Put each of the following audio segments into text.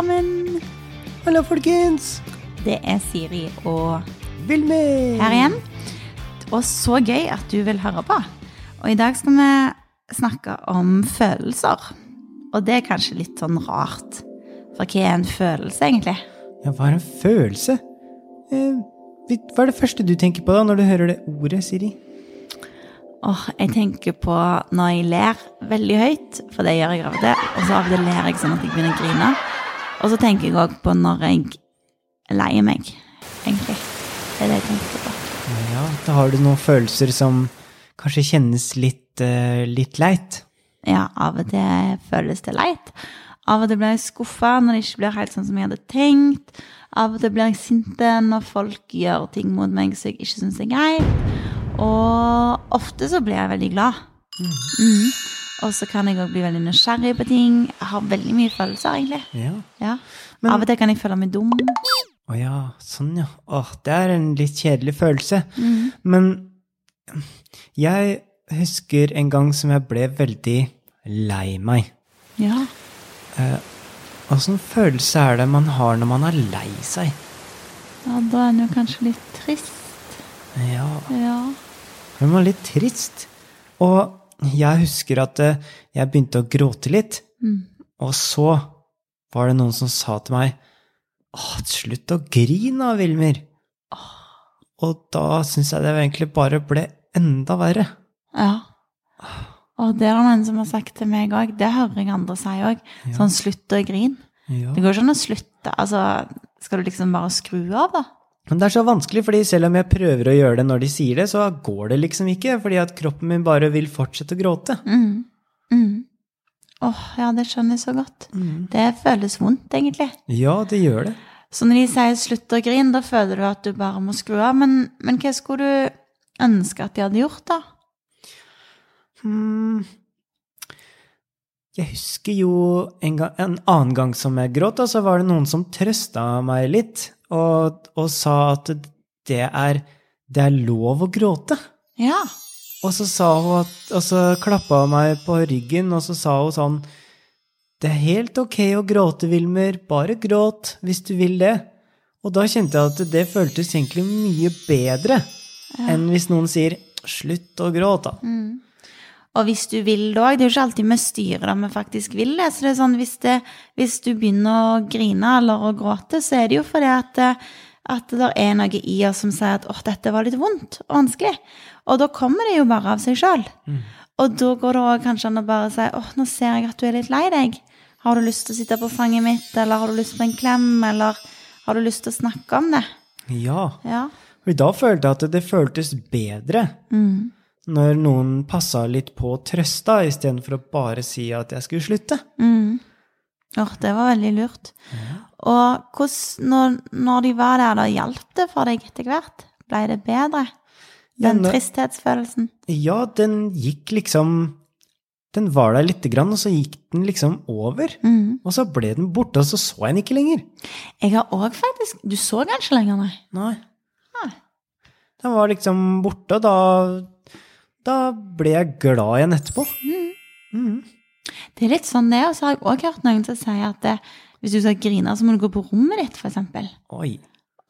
sammen. Hallo, folkens! Det er Siri og Vilmi her igjen. Og så gøy at du vil høre på. Og i dag skal vi snakke om følelser. Og det er kanskje litt sånn rart. For hva er en følelse, egentlig? Ja, hva er en følelse? Eh, hva er det første du tenker på da, når du hører det ordet, Siri? Åh, jeg tenker på når jeg ler veldig høyt, for det gjør jeg av og til. Og så av og til ler jeg sånn at jeg begynner å grine. Og så tenker jeg òg på når jeg er lei meg, egentlig. Det er det jeg tenker på. Ja, da har du noen følelser som kanskje kjennes litt, uh, litt leit. Ja, av og til føles det leit. Av og til blir jeg skuffa når det ikke blir helt sånn som jeg hadde tenkt. Av og til blir jeg sinte når folk gjør ting mot meg som jeg ikke syns er greit. Og ofte så blir jeg veldig glad. Mhm. Og så kan jeg òg bli veldig nysgjerrig på ting. Jeg har veldig mye følelser, egentlig. Ja. Ja. Men- Av og til kan jeg føle meg dum. Å ja, sånn ja. Åh, det er en litt kjedelig følelse. Mhm. Men jeg husker en gang som jeg ble veldig lei meg. Ja. Åssen følelse er det man har når man er lei seg? ja, da er en jo kanskje litt trist. Ja, Ja. Man er litt trist. Og jeg husker at eh, jeg begynte å gråte litt, Mm. og så var det noen som sa til meg Åh, slutt å grine da, Wilmer. Og da syns jeg det egentlig bare ble enda verre. Ja. Og det er det noen som har sagt til meg òg. Det hører jeg andre si òg. Sånn slutt å grine. Ja. Det går ikke an å slutte. Altså, skal du liksom bare skru av, da? Men det er så vanskelig, fordi selv om jeg prøver å gjøre det når de sier det, så går det liksom ikke, fordi at kroppen min bare vil fortsette å gråte. Mm. Mm. Åh, ja, det skjønner jeg så godt. Det føles vondt, egentlig. Ja, det gjør det. Så når de sier slutt å grine, da føler du at du bare må skru av. Men, men hva skulle du ønske at de hadde gjort, da? Hmm. Jeg husker jo en, gang, en annen gang som jeg gråt, og så var det noen som trøsta meg litt, og, og sa at det er, det er lov å gråte. Ja. Og så sa hun at, og så klappa hun meg på ryggen, og så sa hun sånn Det er helt ok å gråte, Wilmer, bare gråt hvis du vil det. Og da kjente jeg at det føltes egentlig mye bedre enn hvis noen sier slutt å gråte. Mm. Og hvis du vil det òg. Det er jo ikke alltid vi styrer det vi faktisk vil det. Så det er sånn, hvis, det, hvis du begynner å grine eller å gråte, så er det jo fordi at, at det er noe i oss som sier at åh, dette var litt vondt og vanskelig. Og da kommer det jo bare av seg sjøl. Og da går det òg kanskje an å bare si åh, nå ser jeg at du er litt lei deg. Har du lyst til å sitte på fanget mitt, eller har du lyst på en klem, eller har du lyst til å snakke om det? Ja. Ja. For da følte jeg at det føltes bedre Mm. Når noen passa litt på å trøste, istedenfor å bare si at jeg skulle slutte. Mm. Oh, det var veldig lurt. Og hvordan, når, når de var der, da hjalp det for deg etter hvert? Ble det bedre? Ja, Den nå- tristhetsfølelsen? Ja, den gikk liksom Den var der lite grann, og så gikk den liksom over. Mm. Og så ble den borte, og så så jeg den ikke lenger. Jeg har òg faktisk Du så den ikke lenger, nei? Nei. Ah. Den var liksom borte, og da Da ble jeg glad igjen etterpå. Mhm. Det er litt sånn det, og så har jeg òg hørt noen som sier at det, hvis du skal grine, så må du gå på rommet ditt, eksempel. Oi.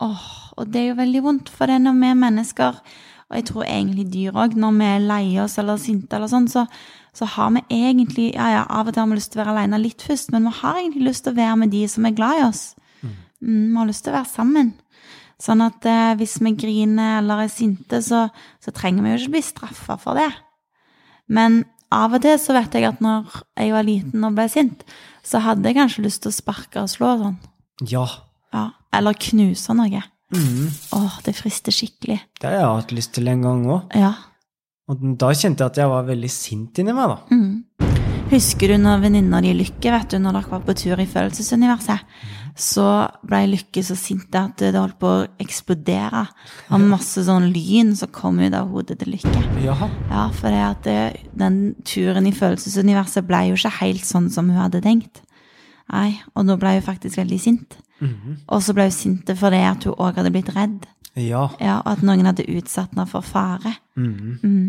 Og det er jo veldig vondt, for det når vi er mennesker, og jeg tror egentlig dyr òg, når vi er lei oss eller sinte eller sånn, så, så har vi egentlig Ja, ja, av og til har vi lyst til å være alene litt først, men vi har egentlig lyst til å være med de som er glad i oss. Mm, vi har lyst til å være sammen. Sånn at eh, hvis vi griner eller er sinte, så, så trenger vi jo ikke bli straffa for det. Men av og til så vet jeg at når jeg var liten og ble sint, så hadde jeg kanskje lyst til å sparke og slå og sånn. Ja. Ja, eller knuse noe. Mm. Åh, det frister skikkelig. Det har jeg hatt lyst til en gang òg. Ja. Og da kjente jeg at jeg var veldig sint inni meg, da. Mm. Husker du når venninna di Lykke, vet du, når dere var på tur i følelsesuniverset, så ble Lykke så sint at det holdt på å eksplodere. Og masse sånn lyn som kom ut av hodet til Lykke. Jaha. Ja, for det at det, den turen i følelsesuniverset ble jo ikke helt sånn som hun hadde tenkt. Nei, og da ble hun faktisk veldig sint. Mhm. Og så ble hun sint fordi at hun òg hadde blitt redd. Ja. Ja, og at noen hadde utsatt henne for fare. Mm. Mm.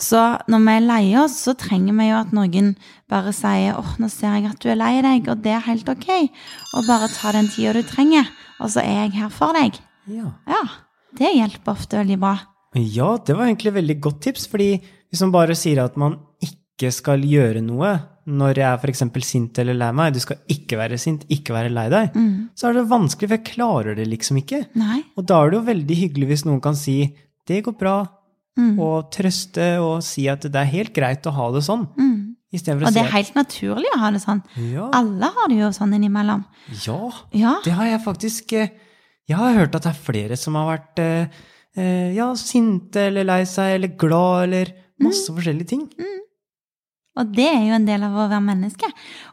Så når vi er lei oss, så trenger vi jo at noen bare sier åh, nå ser jeg at du er lei deg, og det er helt ok. Og bare ta den tida du trenger, og så er jeg her for deg. Ja. Ja, det hjelper ofte veldig bra. ja, det var egentlig veldig godt tips, fordi hvis man bare sier at man ikke skal gjøre noe når jeg er f.eks. sint eller lei meg, du skal ikke være sint, ikke være lei deg, så er det vanskelig, for jeg klarer det liksom ikke. Nei. Og da er det jo veldig hyggelig hvis noen kan si 'det går bra', Mm. og trøste og si at det er helt greit å ha det sånn. Mm. Og det er at helt naturlig å ha det sånn. ja, Alle har det jo sånn innimellom. ja, Ja. det har jeg faktisk eh, Jeg har hørt at det er flere som har vært eh, eh, ja, sinte eller lei seg eller glad eller masse Mm. forskjellige ting. Og det er jo en del av å være menneske.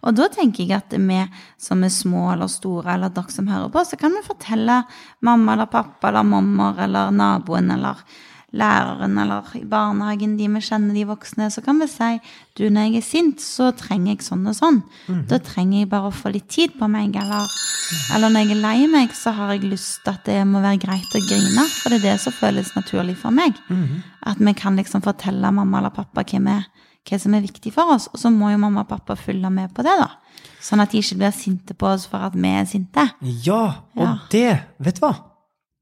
Og da tenker jeg at vi som er små eller store, eller dere som hører på, så kan vi fortelle mamma eller pappa eller mormor eller naboen eller læreren eller i barnehagen, de vi kjenner, de voksne, så kan vi si du, når jeg er sint, så trenger jeg sånn og sånn. Da trenger jeg bare å få litt tid på meg, eller, eller når jeg er lei meg, så har jeg lyst til at det må være greit å grine, for det er det som føles naturlig for meg. At vi kan liksom fortelle mamma eller pappa hvem vi, hva som er viktig for oss, og så må jo mamma og pappa følge med på det, da. Sånn at de ikke blir sinte på oss for at vi er sinte. Ja, og Ja. det, vet du hva?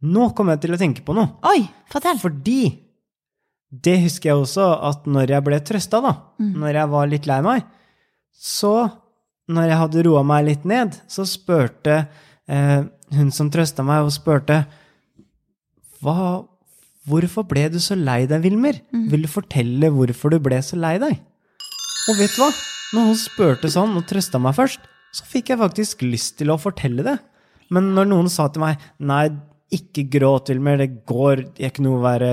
Nå kommer jeg til å tenke på noe. Oi, fortell! Fordi det husker jeg også at når jeg ble trøsta, da, når jeg var litt lei meg, så når jeg hadde roa meg litt ned, så spurte eh, hun som trøsta meg, og spurte Hva, Hvorfor ble du så lei deg, Wilmer? Vil du fortelle hvorfor du ble så lei deg? Og vet du hva? Når hun spurte sånn og trøsta meg først, så fikk jeg faktisk lyst til å fortelle det. Men når noen sa til meg Nei, ikke gråt, Wilmer, det går ikke noe å være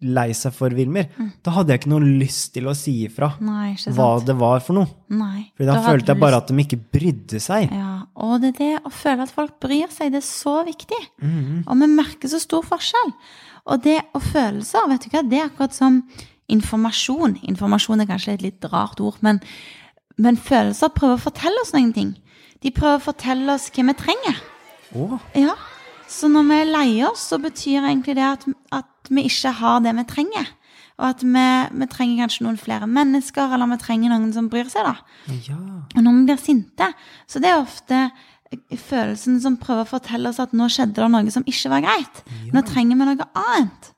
lei seg for, Wilmer, da hadde jeg ikke noe lyst til å si ifra Nei, hva det var for noe. Nei. For da, da følte jeg bare lyst- at de ikke brydde seg. Ja, og det er det å føle at folk bryr seg, det er så viktig. Mhm. Og vi merker så stor forskjell. Og det og følelser, vet du hva, det er akkurat som informasjon. Informasjon er kanskje et litt rart ord, men, men følelser prøver å fortelle oss noen ting. De prøver å fortelle oss hva vi trenger. Oh. Ja, så når vi er lei oss, så betyr egentlig det at, at vi ikke har det vi trenger. Og at vi, vi trenger kanskje noen flere mennesker, eller vi trenger noen som bryr seg, da. ja. Og når vi blir sinte, så det er ofte følelsen som prøver å fortelle oss at nå skjedde det noe som ikke var greit. Nå trenger vi noe annet.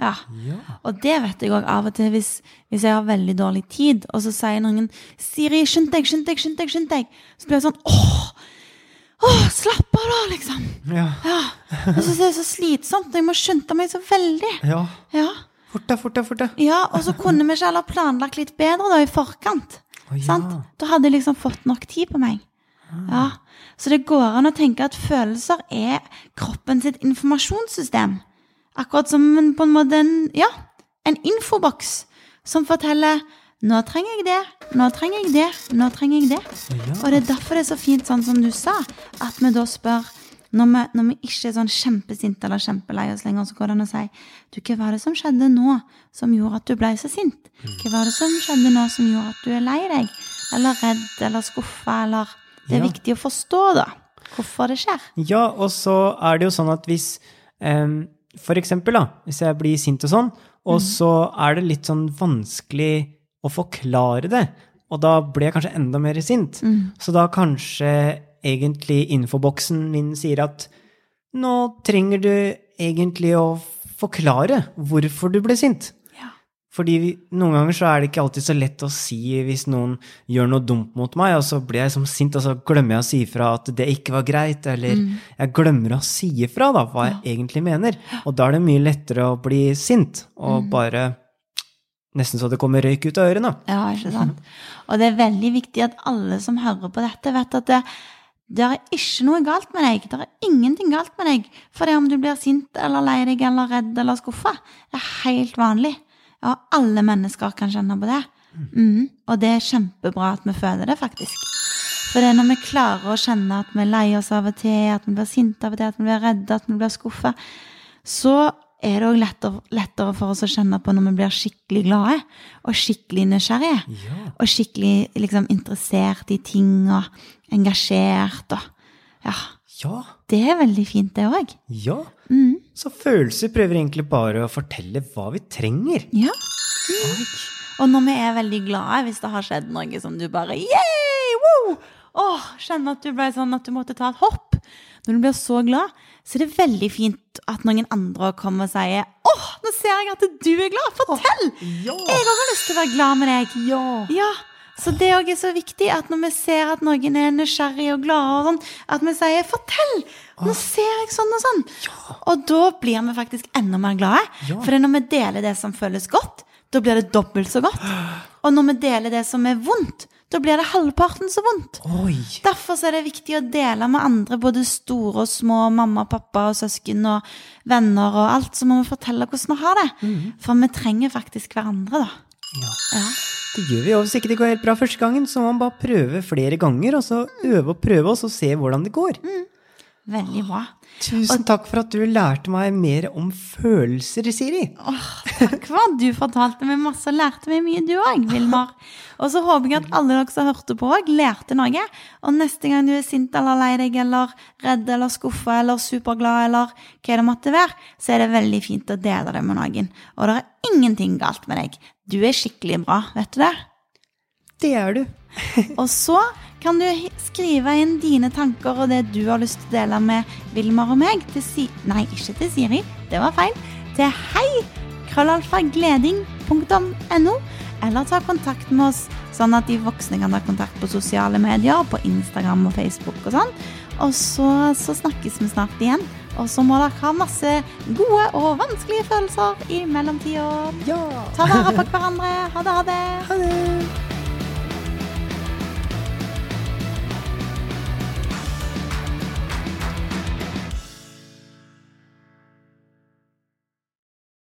Ja. Ja. Og det vet jeg òg av og til hvis, hvis jeg har veldig dårlig tid, og så sier noen 'Siri, skynd deg, skynd deg, skynd deg', skynd deg. Så blir jeg sånn åh, åh, slapp av, da, liksom. Ja. Ja. Jeg syns det er så slitsomt. Jeg må skynde meg så veldig. ja. Ja. Fort deg, fort deg, fort deg. ja, Og så kunne vi ikke heller planlagt litt bedre da i forkant. Oh, ja. Sant? Da hadde jeg liksom fått nok tid på meg. Ja. Så det går an å tenke at følelser er kroppen sitt informasjonssystem. Akkurat som en, på en måte en, ja, en infoboks som forteller nå trenger jeg det, nå trenger jeg det, nå trenger jeg det. Ja. Og det er derfor det er så fint, sånn som du sa, at vi da spør når vi, når vi ikke er sånn kjempesinte eller kjempelei oss lenger, så går det an å si du, hva var det som skjedde nå som gjorde at du ble så sint? Hva var det som skjedde nå som gjorde at du er lei deg? Eller redd eller skuffa, eller Det er Ja. viktig å forstå, da, hvorfor det skjer. Ja, og så er det jo sånn at hvis um, For eksempel, da, hvis jeg blir sint og sånn, og så er det litt sånn vanskelig å forklare det, og da blir jeg kanskje enda mer sint. Så da kanskje egentlig infoboksen min sier at nå trenger du egentlig å forklare hvorfor du ble sint. Ja. Fordi vi, noen ganger så er det ikke alltid så lett å si hvis noen gjør noe dumt mot meg, og så blir jeg som sint, og så glemmer jeg å si ifra at det ikke var greit, eller jeg glemmer å si ifra da, hva jeg egentlig mener. Og da er det mye lettere å bli sint, og bare nesten så det kommer røyk ut av ørene. Ja, ikke sant? Og det er veldig viktig at alle som hører på dette, vet at det, det er ikke noe galt med deg. Det er ingenting galt med deg for det om du blir sint eller lei deg eller redd eller skuffa. Er helt vanlig. Ja, alle mennesker kan kjenne på det. Mm. Og det er kjempebra at vi føler det, faktisk. For det er når vi klarer å kjenne at vi er lei oss av og til, at vi blir sinte av og til, at vi blir redde, at vi blir skuffa, så er det òg lettere, lettere for oss å kjenne på når vi blir skikkelig glade og skikkelig nysgjerrige. Ja. Og skikkelig liksom, interessert i ting og engasjert og Ja. Ja, Det er veldig fint, det òg. ja. Mm. Så følelser prøver egentlig bare å fortelle hva vi trenger. Ja. Og når vi er veldig glade, hvis det har skjedd noe som du bare Yay! Woo! Åh, kjenner at du ble sånn at du måtte ta et hopp. Når du blir så glad, så er det veldig fint at noen andre kommer og sier Åh, nå ser jeg at du er glad! Fortell! Ja! Jeg har lyst til å være glad med deg. Ja! Ja, så det òg er så viktig at når vi ser at noen er nysgjerrig og glad, sånn, at vi sier 'fortell'! Nå ser jeg sånn og sånn. Og da blir vi faktisk enda mer glade. Ja. For når vi deler det som føles godt, da blir det dobbelt så godt. Og når vi deler det som er vondt, da blir det halvparten så vondt. Oi! Derfor er det viktig å dele med andre, både store og små, mamma, pappa og søsken og venner og alt. Så må vi fortelle hvordan vi har det. For vi trenger faktisk hverandre, da. Ja. Ja. Det gjør vi jo. Hvis ikke det går helt bra første gangen, så må man bare prøve flere ganger, og så øve og prøve, og så se hvordan det går. Veldig bra. Tusen takk for at du lærte meg mer om følelser, Siri. Takk for at du fortalte meg masse og lærte meg mye, du òg, Vilmar. Og så håper jeg at alle dere som hørte på òg, lærte noe. Og neste gang du er sint eller lei deg eller redd eller skuffa eller superglad eller hva det måtte være, så er det veldig fint å dele det med noen. Og det er ingenting galt med deg. Du er skikkelig bra, vet du det? Det gjør du. Og så kan du skrive inn dine tanker og det du har lyst til å dele med Vilmar og meg til si... Nei, ikke til Siri. Det var feil. Til hei krøllalfagleding.no, eller ta kontakt med oss sånn at de voksne kan ta kontakt på sosiale medier, på Instagram og Facebook og sånn. Og så, så snakkes vi snart igjen. Og så må dere ha masse gode og vanskelige følelser i mellomtida. Ja! Ta vare på hverandre. Ha det, ha det. Ha det!